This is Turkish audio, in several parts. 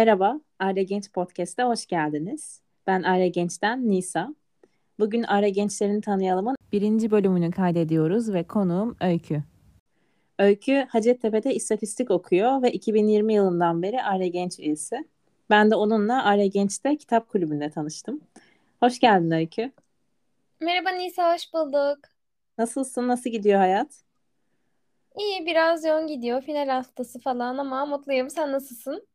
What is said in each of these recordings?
Merhaba, Aile Genç Podcast'a hoş geldiniz. Ben Aile Genç'ten Nisa. Bugün Aile Gençlerini Tanıyalım'ın birinci bölümünü kaydediyoruz ve konuğum Öykü. Öykü Hacettepe'de istatistik okuyor ve 2020 yılından beri Aile Genç üyesi. Ben de onunla Aile Genç'te kitap kulübünde tanıştım. Hoş geldin Öykü. Merhaba Nisa, hoş bulduk. Nasılsın, nasıl gidiyor hayat? İyi, biraz yoğun gidiyor. Final haftası falan ama mutluyum. Sen nasılsın?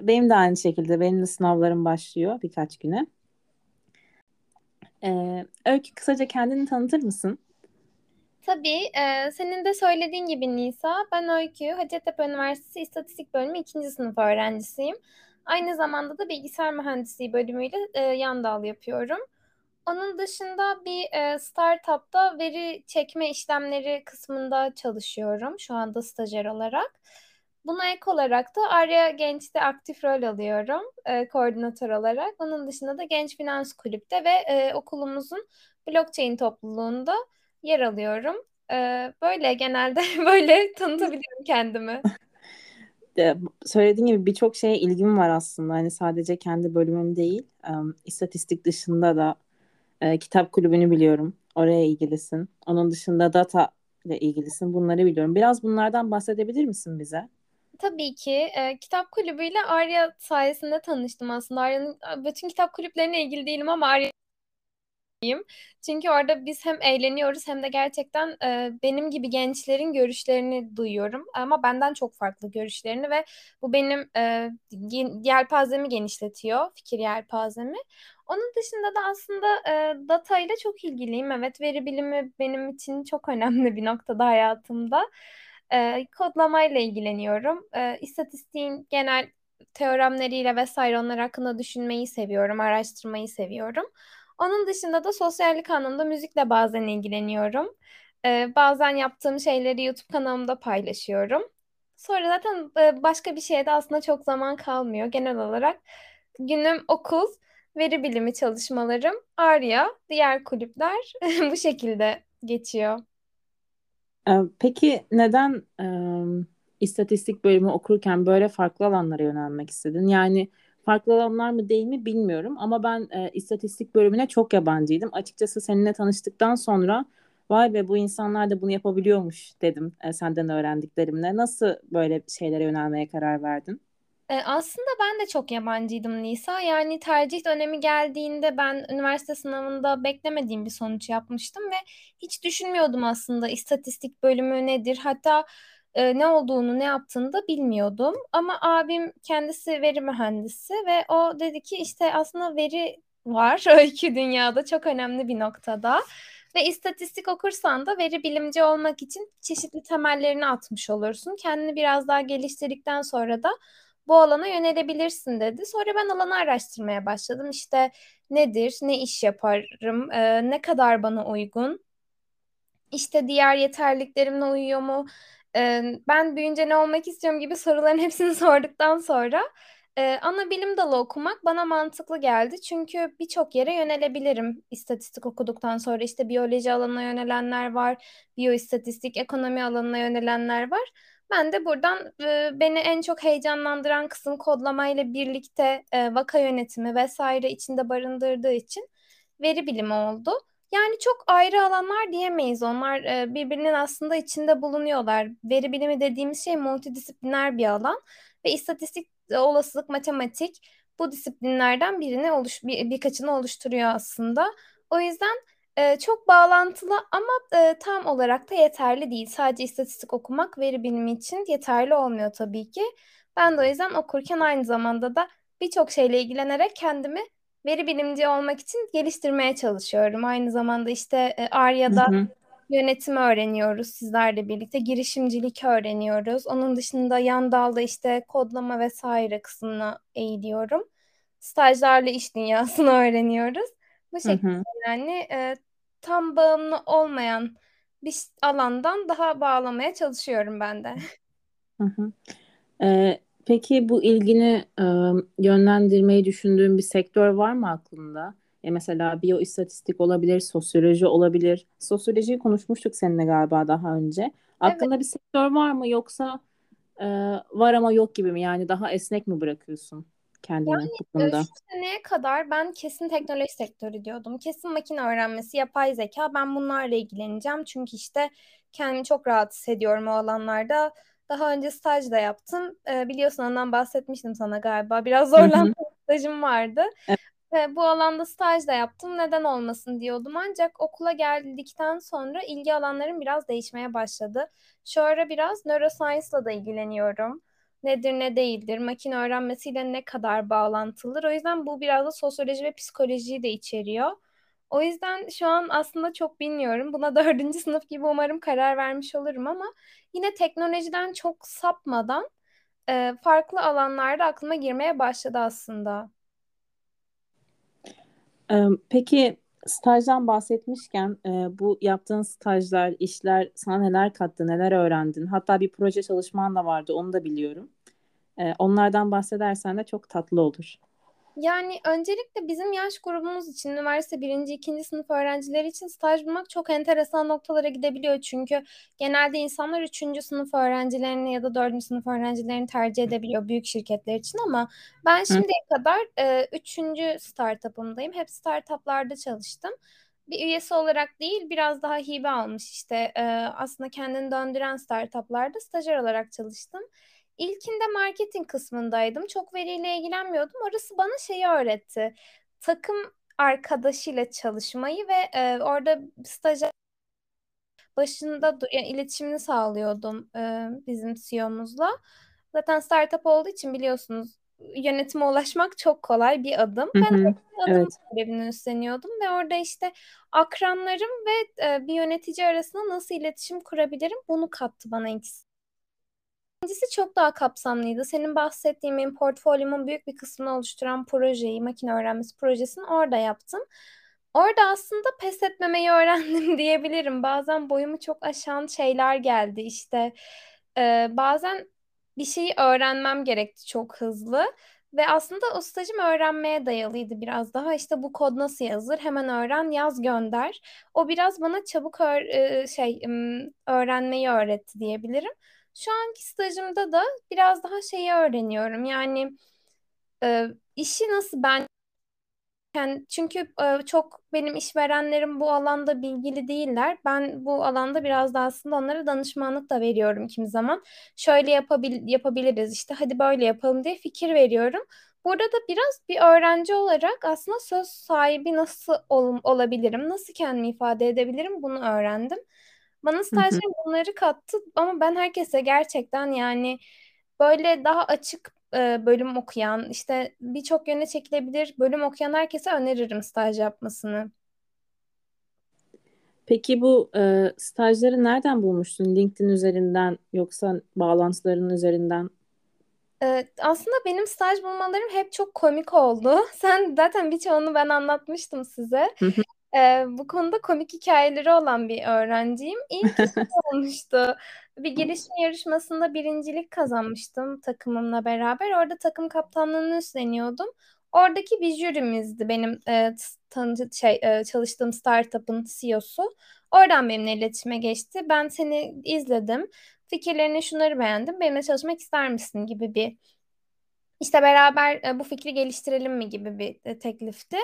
Benim de aynı şekilde. Benim de sınavlarım başlıyor birkaç güne. Ee, Öykü kısaca kendini tanıtır mısın? Tabii, e, senin de söylediğin gibi Nisa, ben Öykü, Hacettepe Üniversitesi İstatistik Bölümü 2. sınıf öğrencisiyim. Aynı zamanda da bilgisayar mühendisliği bölümüyle e, yan dal yapıyorum. Onun dışında bir e, startupta veri çekme işlemleri kısmında çalışıyorum şu anda stajyer olarak. Buna ek olarak da Arya Genç'te aktif rol alıyorum e, koordinatör olarak. Onun dışında da Genç Finans Kulüp'te ve e, okulumuzun blockchain topluluğunda yer alıyorum. E, böyle genelde böyle tanıtabiliyorum kendimi. Söylediğim gibi birçok şeye ilgim var aslında. Hani sadece kendi bölümüm değil, um, istatistik dışında da e, kitap kulübünü biliyorum. Oraya ilgilisin. Onun dışında data ile ilgilisin. Bunları biliyorum. Biraz bunlardan bahsedebilir misin bize? Tabii ki. E, kitap kulübüyle Arya sayesinde tanıştım aslında. Arya'nın bütün kitap kulüplerine ilgili değilim ama Arya çünkü orada biz hem eğleniyoruz hem de gerçekten e, benim gibi gençlerin görüşlerini duyuyorum. Ama benden çok farklı görüşlerini ve bu benim e, yelpazemi genişletiyor, fikir yelpazemi. Onun dışında da aslında e, data ile çok ilgiliyim. Evet, veri bilimi benim için çok önemli bir noktada hayatımda. E, kodlamayla ilgileniyorum. E, istatistiğin genel teoremleriyle vesaire onlar hakkında düşünmeyi seviyorum, araştırmayı seviyorum. Onun dışında da sosyallik anlamda müzikle bazen ilgileniyorum. Ee, bazen yaptığım şeyleri YouTube kanalımda paylaşıyorum. Sonra zaten e, başka bir şeye de aslında çok zaman kalmıyor. Genel olarak günüm okul, veri bilimi çalışmalarım, Arya, diğer kulüpler bu şekilde geçiyor. Ee, peki neden e, istatistik bölümü okurken böyle farklı alanlara yönelmek istedin? Yani farklı alanlar mı değil mi bilmiyorum ama ben e, istatistik bölümüne çok yabancıydım. Açıkçası seninle tanıştıktan sonra vay be bu insanlar da bunu yapabiliyormuş dedim e, senden öğrendiklerimle. Nasıl böyle şeylere yönelmeye karar verdin? E, aslında ben de çok yabancıydım Nisa. Yani tercih dönemi geldiğinde ben üniversite sınavında beklemediğim bir sonuç yapmıştım ve hiç düşünmüyordum aslında istatistik bölümü nedir. Hatta e, ne olduğunu, ne yaptığını da bilmiyordum. Ama abim kendisi veri mühendisi ve o dedi ki işte aslında veri var öykü dünyada çok önemli bir noktada. Ve istatistik okursan da veri bilimci olmak için çeşitli temellerini atmış olursun. Kendini biraz daha geliştirdikten sonra da bu alana yönelebilirsin dedi. Sonra ben alanı araştırmaya başladım. İşte nedir, ne iş yaparım, e, ne kadar bana uygun, işte diğer yeterliklerimle uyuyor mu, ben büyüyünce ne olmak istiyorum gibi soruların hepsini sorduktan sonra ana bilim dalı okumak bana mantıklı geldi. Çünkü birçok yere yönelebilirim istatistik okuduktan sonra. işte biyoloji alanına yönelenler var, biyoistatistik, ekonomi alanına yönelenler var. Ben de buradan beni en çok heyecanlandıran kısım kodlamayla birlikte vaka yönetimi vesaire içinde barındırdığı için veri bilimi oldu. Yani çok ayrı alanlar diyemeyiz. Onlar e, birbirinin aslında içinde bulunuyorlar. Veri bilimi dediğimiz şey multidisipliner bir alan ve istatistik, e, olasılık, matematik bu disiplinlerden birini oluş bir, birkaçını oluşturuyor aslında. O yüzden çok bağlantılı ama tam olarak da yeterli değil. Sadece istatistik okumak veri bilimi için yeterli olmuyor tabii ki. Ben de o yüzden okurken aynı zamanda da birçok şeyle ilgilenerek kendimi veri bilimci olmak için geliştirmeye çalışıyorum. Aynı zamanda işte e, Arya'da hı hı. yönetimi öğreniyoruz sizlerle birlikte. Girişimcilik öğreniyoruz. Onun dışında yan dalda işte kodlama vesaire kısmına eğiliyorum. Stajlarla iş dünyasını öğreniyoruz. Bu şekilde hı yani e, tam bağımlı olmayan bir alandan daha bağlamaya çalışıyorum ben de. Hı hı. Ee, Peki bu ilgini e, yönlendirmeyi düşündüğün bir sektör var mı aklında? E mesela biyoistatistik olabilir, sosyoloji olabilir. Sosyolojiyi konuşmuştuk seninle galiba daha önce. Aklında evet. bir sektör var mı yoksa e, var ama yok gibi mi? Yani daha esnek mi bırakıyorsun kendini konuda? Şu seneye kadar ben kesin teknoloji sektörü diyordum. Kesin makine öğrenmesi, yapay zeka. Ben bunlarla ilgileneceğim. Çünkü işte kendimi çok rahat hissediyorum o alanlarda. Daha önce staj da yaptım. E, biliyorsun ondan bahsetmiştim sana galiba. Biraz zorlandığım stajım vardı. Evet. Ve bu alanda staj da yaptım. Neden olmasın diyordum. Ancak okula geldikten sonra ilgi alanlarım biraz değişmeye başladı. Şu ara biraz neuroscience'la da ilgileniyorum nedir ne değildir, makine öğrenmesiyle ne kadar bağlantılıdır. O yüzden bu biraz da sosyoloji ve psikolojiyi de içeriyor. O yüzden şu an aslında çok bilmiyorum. Buna dördüncü sınıf gibi umarım karar vermiş olurum ama yine teknolojiden çok sapmadan e, farklı alanlarda aklıma girmeye başladı aslında. Peki stajdan bahsetmişken e, bu yaptığın stajlar, işler sana neler kattı, neler öğrendin? Hatta bir proje çalışman da vardı, onu da biliyorum. E, onlardan bahsedersen de çok tatlı olur. Yani öncelikle bizim yaş grubumuz için üniversite birinci, ikinci sınıf öğrencileri için staj bulmak çok enteresan noktalara gidebiliyor. Çünkü genelde insanlar üçüncü sınıf öğrencilerini ya da dördüncü sınıf öğrencilerini tercih edebiliyor büyük şirketler için ama ben Hı şimdiye kadar e, üçüncü startup'ımdayım. Hep startup'larda çalıştım. Bir üyesi olarak değil biraz daha hibe almış işte e, aslında kendini döndüren startup'larda stajyer olarak çalıştım. İlkinde marketing kısmındaydım. Çok veriyle ilgilenmiyordum. Orası bana şeyi öğretti. Takım arkadaşıyla çalışmayı ve e, orada stajyer başında yani iletişimini sağlıyordum e, bizim CEO'muzla. Zaten startup olduğu için biliyorsunuz yönetime ulaşmak çok kolay bir adım. hı. Ben hı. o adım Evet. görevini üstleniyordum ve orada işte akranlarım ve e, bir yönetici arasında nasıl iletişim kurabilirim bunu kattı bana ikisi. İkincisi çok daha kapsamlıydı. Senin bahsettiğin benim portfolyomun büyük bir kısmını oluşturan projeyi, makine öğrenmesi projesini orada yaptım. Orada aslında pes etmemeyi öğrendim diyebilirim. Bazen boyumu çok aşan şeyler geldi. İşte e, bazen bir şeyi öğrenmem gerekti çok hızlı. Ve aslında o stajım öğrenmeye dayalıydı biraz daha. İşte bu kod nasıl yazılır? Hemen öğren, yaz, gönder. O biraz bana çabuk e, şey öğrenmeyi öğretti diyebilirim. Şu anki stajımda da biraz daha şeyi öğreniyorum. Yani e, işi nasıl ben yani çünkü e, çok benim işverenlerim bu alanda bilgili değiller. Ben bu alanda biraz da aslında onlara danışmanlık da veriyorum kimi zaman. Şöyle yapabil yapabiliriz işte hadi böyle yapalım diye fikir veriyorum. Burada da biraz bir öğrenci olarak aslında söz sahibi nasıl ol olabilirim, nasıl kendimi ifade edebilirim bunu öğrendim. Bana stajyer bunları kattı ama ben herkese gerçekten yani böyle daha açık e, bölüm okuyan, işte birçok yöne çekilebilir bölüm okuyan herkese öneririm staj yapmasını. Peki bu e, stajları nereden bulmuştun? LinkedIn üzerinden yoksa bağlantıların üzerinden? E, aslında benim staj bulmalarım hep çok komik oldu. Sen zaten birçoğunu ben anlatmıştım size. Hı hı. Ee, bu konuda komik hikayeleri olan bir öğrenciyim. İlk iş olmuştu. Bir girişim yarışmasında birincilik kazanmıştım takımımla beraber. Orada takım kaptanlığını üstleniyordum. Oradaki bir jürimizdi benim e, tanı şey e, çalıştığım startup'ın CEO'su. Oradan benimle iletişime geçti. Ben seni izledim. Fikirlerini şunları beğendim. Benimle çalışmak ister misin gibi bir işte beraber e, bu fikri geliştirelim mi gibi bir e, teklifti.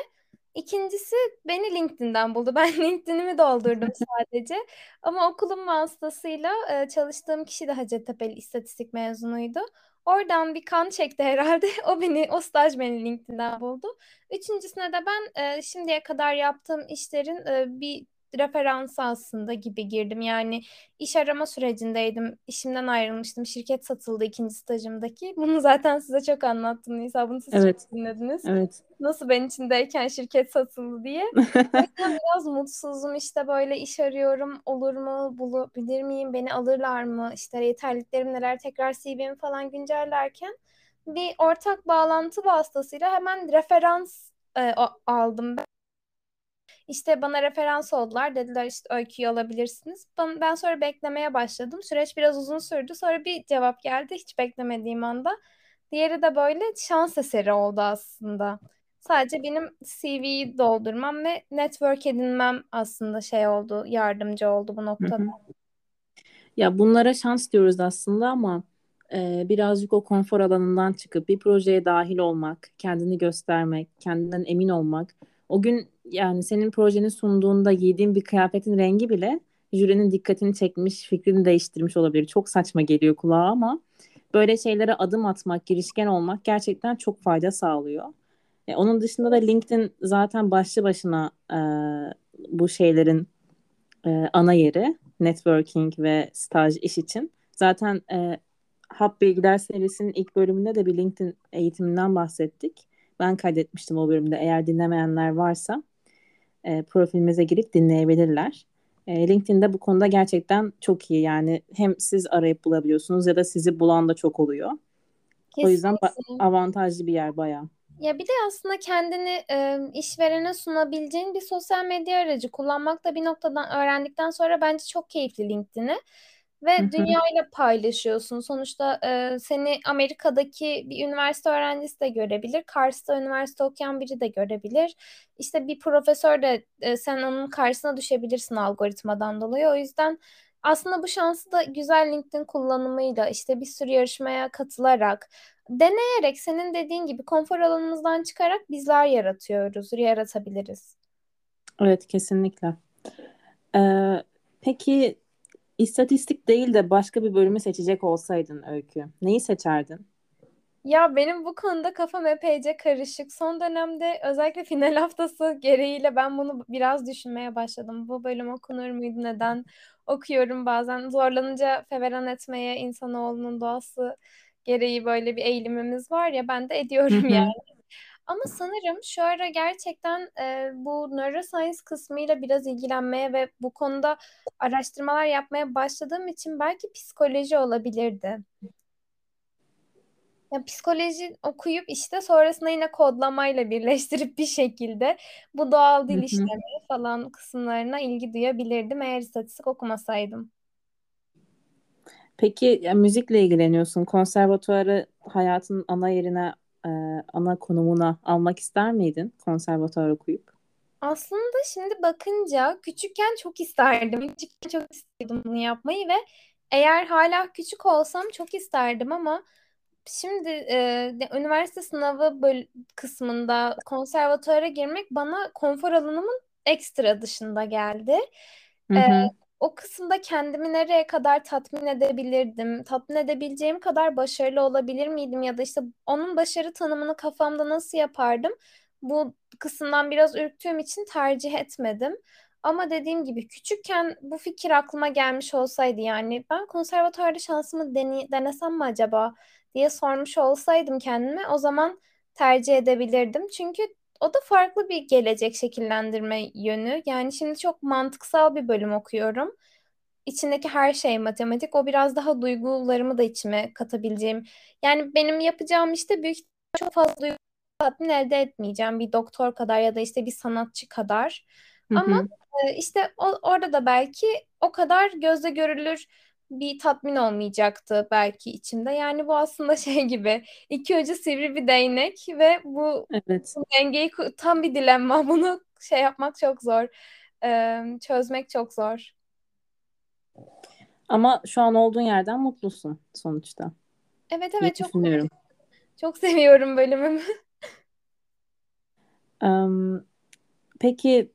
İkincisi beni LinkedIn'den buldu. Ben LinkedIn'imi doldurdum sadece. Ama okulum vasıtasıyla e, çalıştığım kişi de Hacettepe'li istatistik mezunuydu. Oradan bir kan çekti herhalde. O beni, o staj beni LinkedIn'den buldu. Üçüncüsüne de ben e, şimdiye kadar yaptığım işlerin e, bir referansı aslında gibi girdim. Yani iş arama sürecindeydim. İşimden ayrılmıştım. Şirket satıldı ikinci stajımdaki. Bunu zaten size çok anlattım Nisa. Bunu siz çok Evet, dinlediniz evet. nasıl ben içindeyken şirket satıldı diye. Biraz mutsuzum işte böyle iş arıyorum olur mu bulabilir miyim beni alırlar mı işte yeterliliklerim neler tekrar CV'mi falan güncellerken bir ortak bağlantı vasıtasıyla hemen referans e, aldım işte bana referans oldular. Dediler işte öyküyü alabilirsiniz. Ben, ben sonra beklemeye başladım. Süreç biraz uzun sürdü. Sonra bir cevap geldi hiç beklemediğim anda. Diğeri de böyle şans eseri oldu aslında. Sadece benim CV'yi doldurmam ve network edinmem aslında şey oldu, yardımcı oldu bu Hı noktada. hı. Ya bunlara şans diyoruz aslında ama e, birazcık o konfor alanından çıkıp bir projeye dahil olmak, kendini göstermek, kendinden emin olmak. O gün yani senin projeni sunduğunda giydiğin bir kıyafetin rengi bile jürinin dikkatini çekmiş, fikrini değiştirmiş olabilir. Çok saçma geliyor kulağa ama böyle şeylere adım atmak, girişken olmak gerçekten çok fayda sağlıyor. E, onun dışında da LinkedIn zaten başlı başına e, bu şeylerin e, ana yeri networking ve staj iş için. Zaten e, Hap Bilgiler serisinin ilk bölümünde de bir LinkedIn eğitiminden bahsettik. Ben kaydetmiştim o bölümde. Eğer dinlemeyenler varsa e, profilimize girip dinleyebilirler. E, LinkedIn'de bu konuda gerçekten çok iyi. Yani hem siz arayıp bulabiliyorsunuz ya da sizi bulan da çok oluyor. Kesinlikle. O yüzden avantajlı bir yer bayağı. Ya bir de aslında kendini e, işverene sunabileceğin bir sosyal medya aracı kullanmak da bir noktadan öğrendikten sonra bence çok keyifli LinkedIn'i. Ve Hı hı. dünyayla paylaşıyorsun. Sonuçta e, seni Amerika'daki bir üniversite öğrencisi de görebilir. Kars'ta üniversite okuyan biri de görebilir. İşte bir profesör de e, sen onun karşısına düşebilirsin algoritmadan dolayı. O yüzden aslında bu şansı da güzel LinkedIn kullanımıyla işte bir sürü yarışmaya katılarak deneyerek senin dediğin gibi konfor alanımızdan çıkarak bizler yaratıyoruz, yaratabiliriz. Evet kesinlikle. Ee, peki istatistik değil de başka bir bölümü seçecek olsaydın Öykü, neyi seçerdin? Ya benim bu konuda kafam epeyce karışık. Son dönemde özellikle final haftası gereğiyle ben bunu biraz düşünmeye başladım. Bu bölüm okunur muydu? Neden okuyorum bazen? Zorlanınca feveran etmeye insanoğlunun doğası gereği böyle bir eğilimimiz var ya ben de ediyorum yani. Ama sanırım şu ara gerçekten e, bu neuroscience kısmıyla biraz ilgilenmeye ve bu konuda araştırmalar yapmaya başladığım için belki psikoloji olabilirdi. Ya psikoloji okuyup işte sonrasında yine kodlamayla birleştirip bir şekilde bu doğal dil işleme falan kısımlarına ilgi duyabilirdim eğer istatistik okumasaydım. Peki ya, müzikle ilgileniyorsun. Konservatuarı hayatın ana yerine, e, ana konumuna almak ister miydin konservatuar okuyup? Aslında şimdi bakınca küçükken çok isterdim. Küçükken çok istedim bunu yapmayı ve eğer hala küçük olsam çok isterdim ama Şimdi e, üniversite sınavı böl kısmında konservatuara girmek bana konfor alanımın ekstra dışında geldi. Hı E, hı. O kısımda kendimi nereye kadar tatmin edebilirdim, tatmin edebileceğim kadar başarılı olabilir miydim ya da işte onun başarı tanımını kafamda nasıl yapardım? Bu kısımdan biraz ürktüğüm için tercih etmedim. Ama dediğim gibi küçükken bu fikir aklıma gelmiş olsaydı yani ben konservatuarda şansımı dene denesem mi acaba? diye sormuş olsaydım kendime o zaman tercih edebilirdim. Çünkü o da farklı bir gelecek şekillendirme yönü. Yani şimdi çok mantıksal bir bölüm okuyorum. İçindeki her şey matematik. O biraz daha duygularımı da içime katabileceğim. Yani benim yapacağım işte büyük çok fazla duygu tatmin elde etmeyeceğim. Bir doktor kadar ya da işte bir sanatçı kadar. Hı Ama hı. e, işte o, orada da belki o kadar gözle görülür bir tatmin olmayacaktı belki içimde. Yani bu aslında şey gibi iki ucu sivri bir değnek ve bu, Evet. dengeyi tam bir dilemma. Bunu şey yapmak çok zor. Çözmek çok zor. Ama şu an olduğun yerden mutlusun sonuçta. Evet evet çok düşünüyorum. çok seviyorum bölümümü. Peki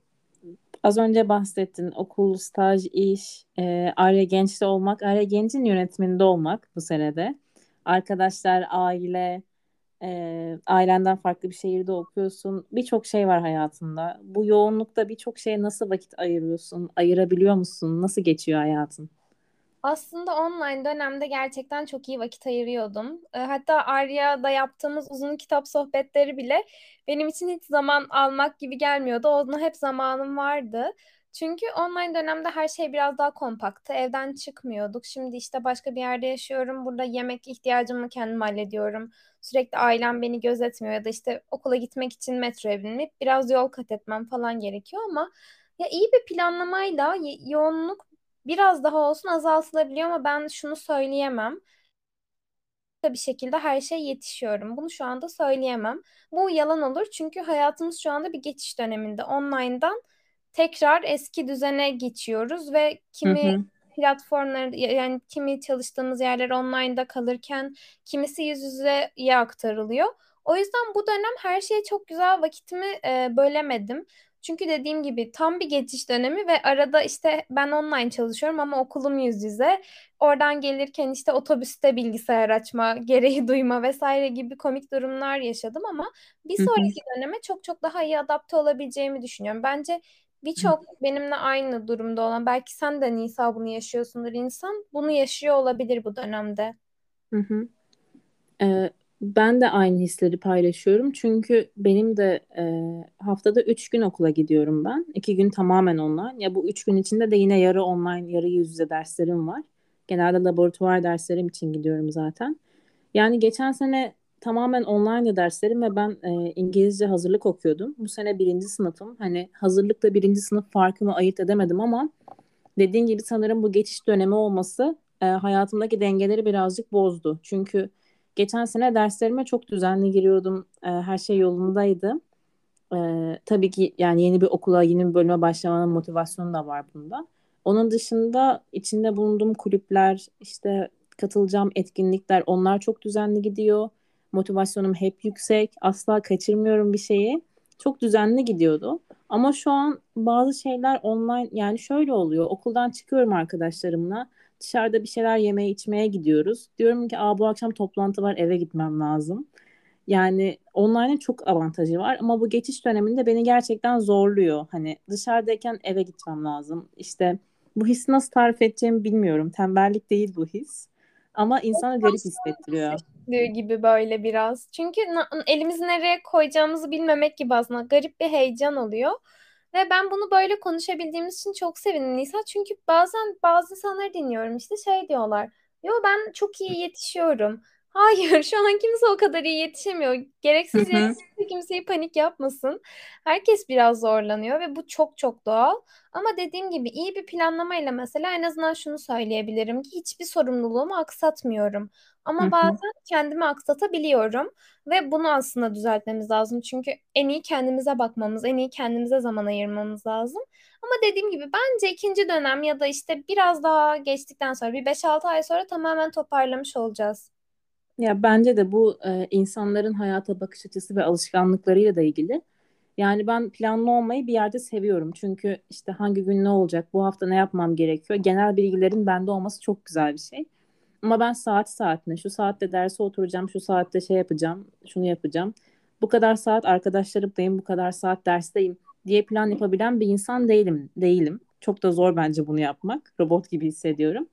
az önce bahsettin okul, staj, iş, e, Arya Genç'te olmak, Arya Genç'in yönetiminde olmak bu senede. Arkadaşlar, aile, e, ailenden farklı bir şehirde okuyorsun. Birçok şey var hayatında. Bu yoğunlukta birçok şeye nasıl vakit ayırıyorsun? Ayırabiliyor musun? Nasıl geçiyor hayatın? Aslında online dönemde gerçekten çok iyi vakit ayırıyordum. E, Hatta Arya'da yaptığımız uzun kitap sohbetleri bile benim için hiç zaman almak gibi gelmiyordu. Ona hep zamanım vardı. Çünkü online dönemde her şey biraz daha kompaktı. Evden çıkmıyorduk. Şimdi işte başka bir yerde yaşıyorum. Burada yemek ihtiyacımı kendim hallediyorum. Sürekli ailem beni gözetmiyor ya da işte okula gitmek için metroya binip biraz yol kat etmem falan gerekiyor ama ya iyi bir planlamayla yoğunluk biraz daha olsun azaltılabiliyor ama ben şunu söyleyemem. Bir şekilde her şey yetişiyorum. Bunu şu anda söyleyemem. Bu yalan olur çünkü hayatımız şu anda bir geçiş döneminde. Online'dan tekrar eski düzene geçiyoruz ve kimi hı. platformları yani kimi çalıştığımız yerler online'da kalırken kimisi yüz yüzeye aktarılıyor. O yüzden bu dönem her şeye çok güzel vakitimi e, bölemedim. Çünkü dediğim gibi tam bir geçiş dönemi ve arada işte ben online çalışıyorum ama okulum yüz yüze. Oradan gelirken işte otobüste bilgisayar açma, gereği duyma vesaire gibi komik durumlar yaşadım ama bir sonraki döneme çok çok daha iyi adapte olabileceğimi düşünüyorum. Bence birçok benimle aynı durumda olan, belki sen de Nisa bunu yaşıyorsundur insan, bunu yaşıyor olabilir bu dönemde. Hı hı. Ee, ben de aynı hisleri paylaşıyorum. Çünkü benim de e, haftada üç gün okula gidiyorum ben. İki gün tamamen online. Ya bu üç gün içinde de yine yarı online, yarı yüz yüze derslerim var. Genelde laboratuvar derslerim için gidiyorum zaten. Yani geçen sene tamamen online derslerim ve ben e, İngilizce hazırlık okuyordum. Bu sene birinci sınıfım. Hani hazırlıkla birinci sınıf farkımı ayırt edemedim ama dediğin gibi sanırım bu geçiş dönemi olması e, hayatımdaki dengeleri birazcık bozdu. Çünkü geçen sene derslerime çok düzenli giriyordum. E, her şey yolundaydı. E, tabii ki yani yeni bir okula, yeni bir bölüme başlamanın motivasyonu da var bunda. Onun dışında içinde bulunduğum kulüpler, işte katılacağım etkinlikler, onlar çok düzenli gidiyor. Motivasyonum hep yüksek. Asla kaçırmıyorum bir şeyi. Çok düzenli gidiyordu. Ama şu an bazı şeyler online yani şöyle oluyor. Okuldan çıkıyorum arkadaşlarımla. Dışarıda bir şeyler yemeye içmeye gidiyoruz. Diyorum ki Aa, bu akşam toplantı var eve gitmem lazım. Yani online'ın çok avantajı var ama bu geçiş döneminde beni gerçekten zorluyor. Hani dışarıdayken eve gitmem lazım. İşte bu hissi nasıl tarif edeceğimi bilmiyorum. Tembellik değil bu his. Ama insanı garip hissettiriyor. Gibi böyle biraz. Çünkü elimizi nereye koyacağımızı bilmemek gibi aslında garip bir heyecan oluyor. Ve ben bunu böyle konuşabildiğimiz için çok sevindim Nisa. Çünkü bazen bazı insanları dinliyorum işte şey diyorlar. Yo ben çok iyi yetişiyorum. Hayır, şu an kimse o kadar iyi yetişemiyor. Gereksiz hı. yetişirse kimseyi panik yapmasın. Herkes biraz zorlanıyor ve bu çok çok doğal. Ama dediğim gibi iyi bir planlamayla mesela en azından şunu söyleyebilirim ki hiçbir sorumluluğumu aksatmıyorum. Hı Ama hı. bazen kendimi aksatabiliyorum ve bunu aslında düzeltmemiz lazım. Çünkü en iyi kendimize bakmamız, en iyi kendimize zaman ayırmamız lazım. Ama dediğim gibi bence ikinci dönem ya da işte biraz daha geçtikten sonra bir beş altı ay sonra tamamen toparlamış olacağız. Ya bence de bu e, insanların hayata bakış açısı ve alışkanlıklarıyla da ilgili. Yani ben planlı olmayı bir yerde seviyorum. Çünkü işte hangi gün ne olacak, bu hafta ne yapmam gerekiyor. Genel bilgilerin bende olması çok güzel bir şey. Ama ben saat saatine, şu saatte derse oturacağım, şu saatte şey yapacağım, şunu yapacağım. Bu kadar saat arkadaşlarımdayım, bu kadar saat dersteyim diye plan yapabilen bir insan değilim, değilim. Çok da zor bence bunu yapmak. Robot gibi hissediyorum.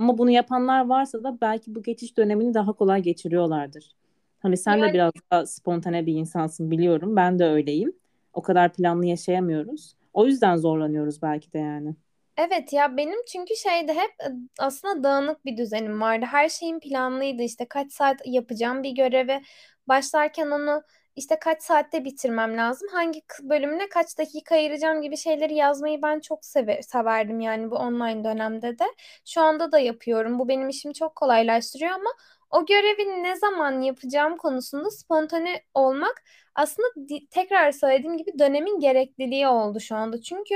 Ama bunu yapanlar varsa da belki bu geçiş dönemini daha kolay geçiriyorlardır. Hani sen de Yani biraz daha spontane bir insansın biliyorum. Ben de öyleyim. O kadar planlı yaşayamıyoruz. O yüzden zorlanıyoruz belki de yani. Evet ya benim çünkü şeyde hep e, aslında dağınık bir düzenim vardı. Her şeyim planlıydı. İşte kaç saat yapacağım bir görevi. Başlarken onu işte kaç saatte bitirmem lazım. Hangi bölümüne kaç dakika ayıracağım gibi şeyleri yazmayı ben çok seve severdim yani bu online dönemde de. Şu anda da yapıyorum. Bu benim işimi çok kolaylaştırıyor ama o görevi ne zaman yapacağım konusunda spontane olmak aslında tekrar söylediğim gibi dönemin gerekliliği oldu şu anda. Çünkü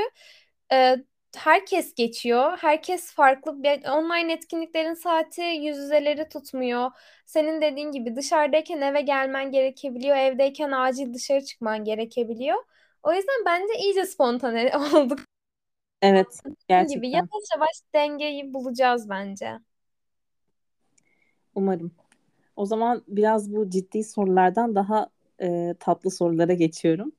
e, herkes geçiyor. Herkes farklı. Bir, online etkinliklerin saati yüz yüzeleri tutmuyor. Senin dediğin gibi dışarıdayken eve gelmen gerekebiliyor. Evdeyken acil dışarı çıkman gerekebiliyor. O yüzden bence iyice spontane olduk Evet, gibi. Yavaş gerçekten. yavaş dengeyi bulacağız bence. Umarım. O zaman biraz bu ciddi sorulardan daha e, tatlı sorulara geçiyorum.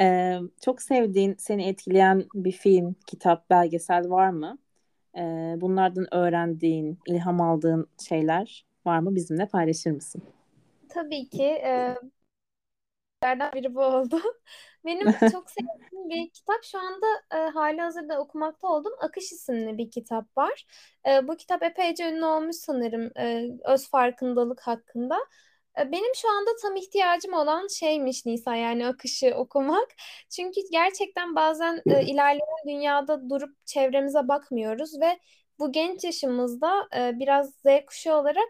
E, çok sevdiğin, seni etkileyen bir film, kitap, belgesel var mı? E, bunlardan öğrendiğin, ilham aldığın şeyler var mı? Bizimle paylaşır mısın? Tabii ki. e, biri bu oldu. Benim çok sevdiğim bir kitap şu anda e, halihazırda okumakta olduğum Akış isimli bir kitap var. E, bu kitap epeyce ünlü olmuş sanırım e, öz farkındalık hakkında. Benim şu anda tam ihtiyacım olan şeymiş Nisa yani akışı okumak. Çünkü gerçekten bazen e, ilerleyen dünyada durup çevremize bakmıyoruz ve bu genç yaşımızda e, biraz Z kuşağı olarak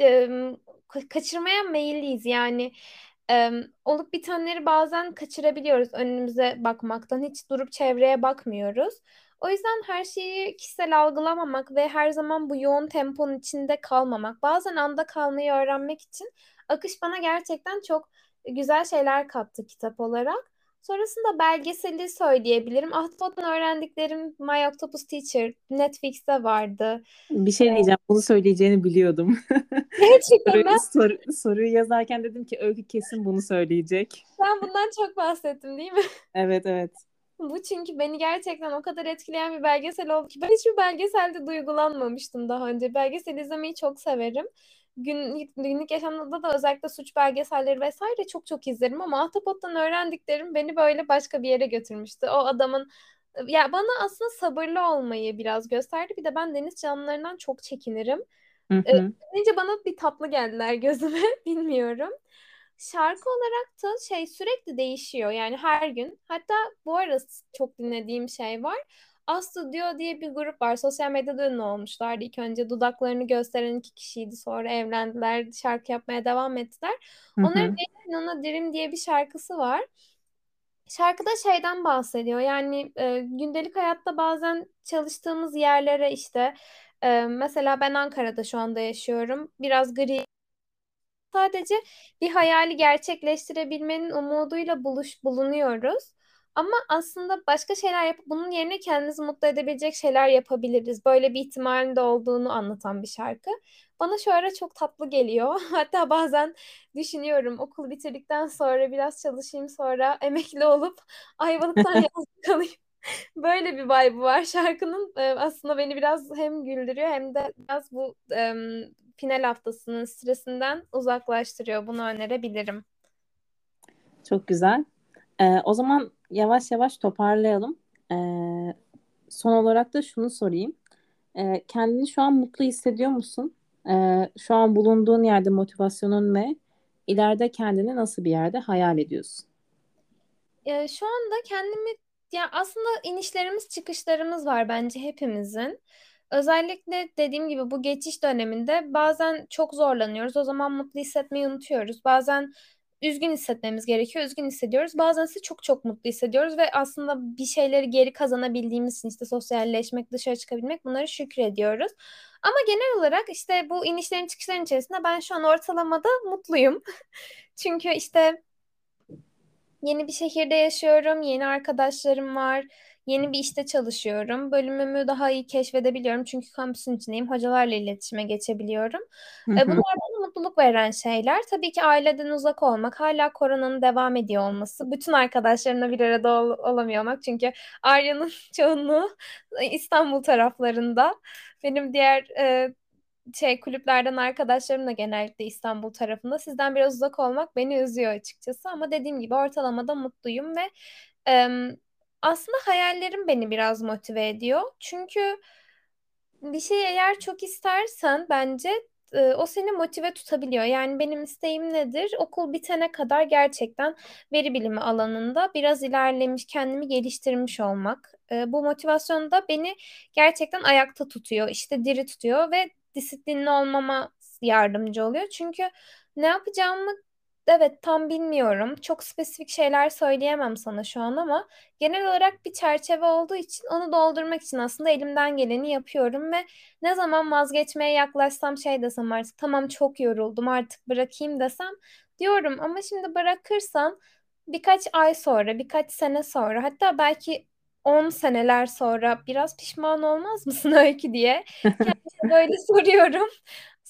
e, kaçırmaya meyilliyiz. Yani e, olup bitenleri bazen kaçırabiliyoruz önümüze bakmaktan. Hiç durup çevreye bakmıyoruz. O yüzden her şeyi kişisel algılamamak ve her zaman bu yoğun temponun içinde kalmamak, bazen anda kalmayı öğrenmek için akış bana gerçekten çok güzel şeyler kattı kitap olarak. Sonrasında belgeseli söyleyebilirim. Ahtapot'tan öğrendiklerim My Octopus Teacher Netflix'te vardı. Bir şey diyeceğim. Bunu söyleyeceğini biliyordum. Gerçekten soruyu, ben soru, soruyu yazarken dedim ki Öykü kesin bunu söyleyecek. ben bundan çok bahsettim değil mi? Evet evet. Bu çünkü beni gerçekten o kadar etkileyen bir belgesel oldu ki ben hiçbir belgeselde duygulanmamıştım daha önce. Belgesel izlemeyi çok severim. Günlük, günlük yaşamda da özellikle suç belgeselleri vesaire çok çok izlerim ama Ahtapot'tan öğrendiklerim beni böyle başka bir yere götürmüştü. O adamın ya bana aslında sabırlı olmayı biraz gösterdi. Bir de ben deniz canlılarından çok çekinirim. Hı bana bir tatlı geldiler gözüme bilmiyorum. Şarkı olarak da şey sürekli değişiyor yani her gün. Hatta bu ara çok dinlediğim şey var. A-Studio diye bir grup var. Sosyal medyada ünlü olmuşlardı. İlk önce dudaklarını gösteren iki kişiydi. Sonra evlendiler. Şarkı yapmaya devam ettiler. Hı Onların hı. Leyla Nona Dream diye bir şarkısı var. Şarkıda şeyden bahsediyor. Yani e, gündelik hayatta bazen çalıştığımız yerlere işte e, mesela ben Ankara'da şu anda yaşıyorum. Biraz gri Sadece bir hayali gerçekleştirebilmenin umuduyla buluş bulunuyoruz. Ama aslında başka şeyler yapıp bunun yerine kendimizi mutlu edebilecek şeyler yapabiliriz. Böyle bir ihtimalin de olduğunu anlatan bir şarkı. Bana şu ara çok tatlı geliyor. Hatta bazen düşünüyorum okul bitirdikten sonra biraz çalışayım sonra emekli olup Ayvalık'tan yazlık kalayım. Böyle bir vibe var şarkının. Ee, aslında beni biraz hem güldürüyor hem de biraz bu em, final haftasının stresinden uzaklaştırıyor. Bunu önerebilirim. Çok güzel. Ee, o zaman yavaş yavaş toparlayalım. Ee, son olarak da şunu sorayım. Ee, kendini şu an mutlu hissediyor musun? Ee, şu an bulunduğun yerde motivasyonun ne? İleride kendini nasıl bir yerde hayal ediyorsun? Ee, şu anda kendimi ya aslında inişlerimiz çıkışlarımız var bence hepimizin. Özellikle dediğim gibi bu geçiş döneminde bazen çok zorlanıyoruz. O zaman mutlu hissetmeyi unutuyoruz. Bazen üzgün hissetmemiz gerekiyor. Üzgün hissediyoruz. Bazen ise çok çok mutlu hissediyoruz ve aslında bir şeyleri geri kazanabildiğimiz için işte sosyalleşmek, dışarı çıkabilmek bunları şükrediyoruz. Ama genel olarak işte bu inişlerin çıkışların içerisinde ben şu an ortalamada mutluyum. Çünkü işte Yeni bir şehirde yaşıyorum, yeni arkadaşlarım var, yeni bir işte çalışıyorum. Bölümümü daha iyi keşfedebiliyorum çünkü kampüsün içindeyim, hocalarla iletişime geçebiliyorum. Hı E, bunlar mutluluk veren şeyler. Tabii ki aileden uzak olmak, hala koronanın devam ediyor olması, bütün arkadaşlarımla bir arada ol- olamıyor olmak. Çünkü Arya'nın çoğunluğu İstanbul taraflarında. Benim diğer e, şey kulüplerden arkadaşlarım da genellikle İstanbul tarafında. Sizden biraz uzak olmak beni üzüyor açıkçası ama dediğim gibi ortalamada mutluyum ve em, aslında hayallerim beni biraz motive ediyor. Çünkü bir şey eğer çok istersen bence o seni motive tutabiliyor. Yani benim isteğim nedir? Okul bitene kadar gerçekten veri bilimi alanında biraz ilerlemiş, kendimi geliştirmiş olmak. Bu motivasyon da beni gerçekten ayakta tutuyor, işte diri tutuyor ve disiplinli olmama yardımcı oluyor. Çünkü ne yapacağımı evet tam bilmiyorum. Çok spesifik şeyler söyleyemem sana şu an ama genel olarak bir çerçeve olduğu için onu doldurmak için aslında elimden geleni yapıyorum ve ne zaman vazgeçmeye yaklaşsam şey desem artık tamam çok yoruldum artık bırakayım desem diyorum ama şimdi bırakırsam birkaç ay sonra, birkaç sene sonra hatta belki 10 seneler sonra biraz pişman olmaz mısın Öykü diye kendime böyle soruyorum.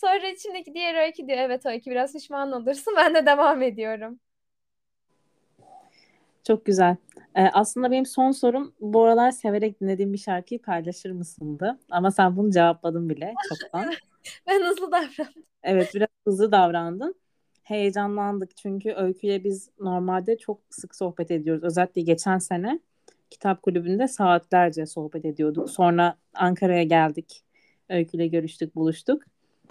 Sonra içindeki diğer Öykü diyor evet Öykü biraz pişman olursun ben de devam ediyorum. Çok güzel. Ee, aslında benim son sorum bu aralar severek dinlediğim bir şarkıyı paylaşır mısındı? Ama sen bunu cevapladın bile çoktan. Ben hızlı davrandım. Evet, biraz hızlı davrandın. Heyecanlandık çünkü Öykü'yle biz normalde çok sık sohbet ediyoruz. Özellikle geçen sene kitap kulübünde saatlerce sohbet ediyorduk. Sonra Ankara'ya geldik. Öykü'yle görüştük, buluştuk.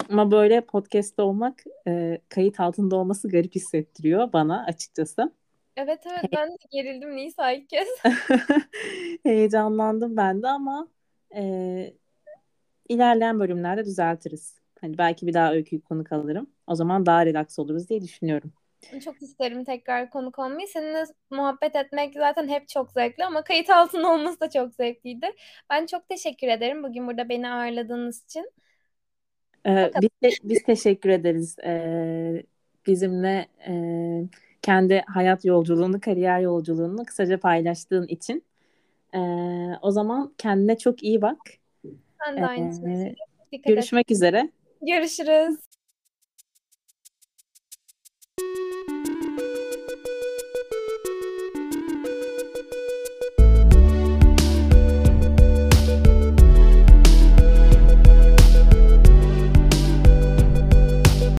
Ama böyle podcast'te olmak, e, kayıt altında olması garip hissettiriyor bana açıkçası. Evet evet ben de gerildim Nisa ilk kez. Heyecanlandım ben de ama e, ilerleyen bölümlerde düzeltiriz. Hani belki bir daha Öykü'yü konuk alırım. O zaman daha relax oluruz diye düşünüyorum. Çok isterim tekrar konuk olmayı. Seninle muhabbet etmek zaten hep çok zevkli ama kayıt altında olması da çok zevkliydi. Ben çok teşekkür ederim bugün burada beni ağırladığınız için. Ee, biz, te- biz teşekkür ederiz. Ee, bizimle e, kendi hayat yolculuğunu, kariyer yolculuğunu kısaca paylaştığın için. Ee, o zaman kendine çok iyi bak. Ben de aynısını. Ee, görüşmek et. üzere. Görüşürüz.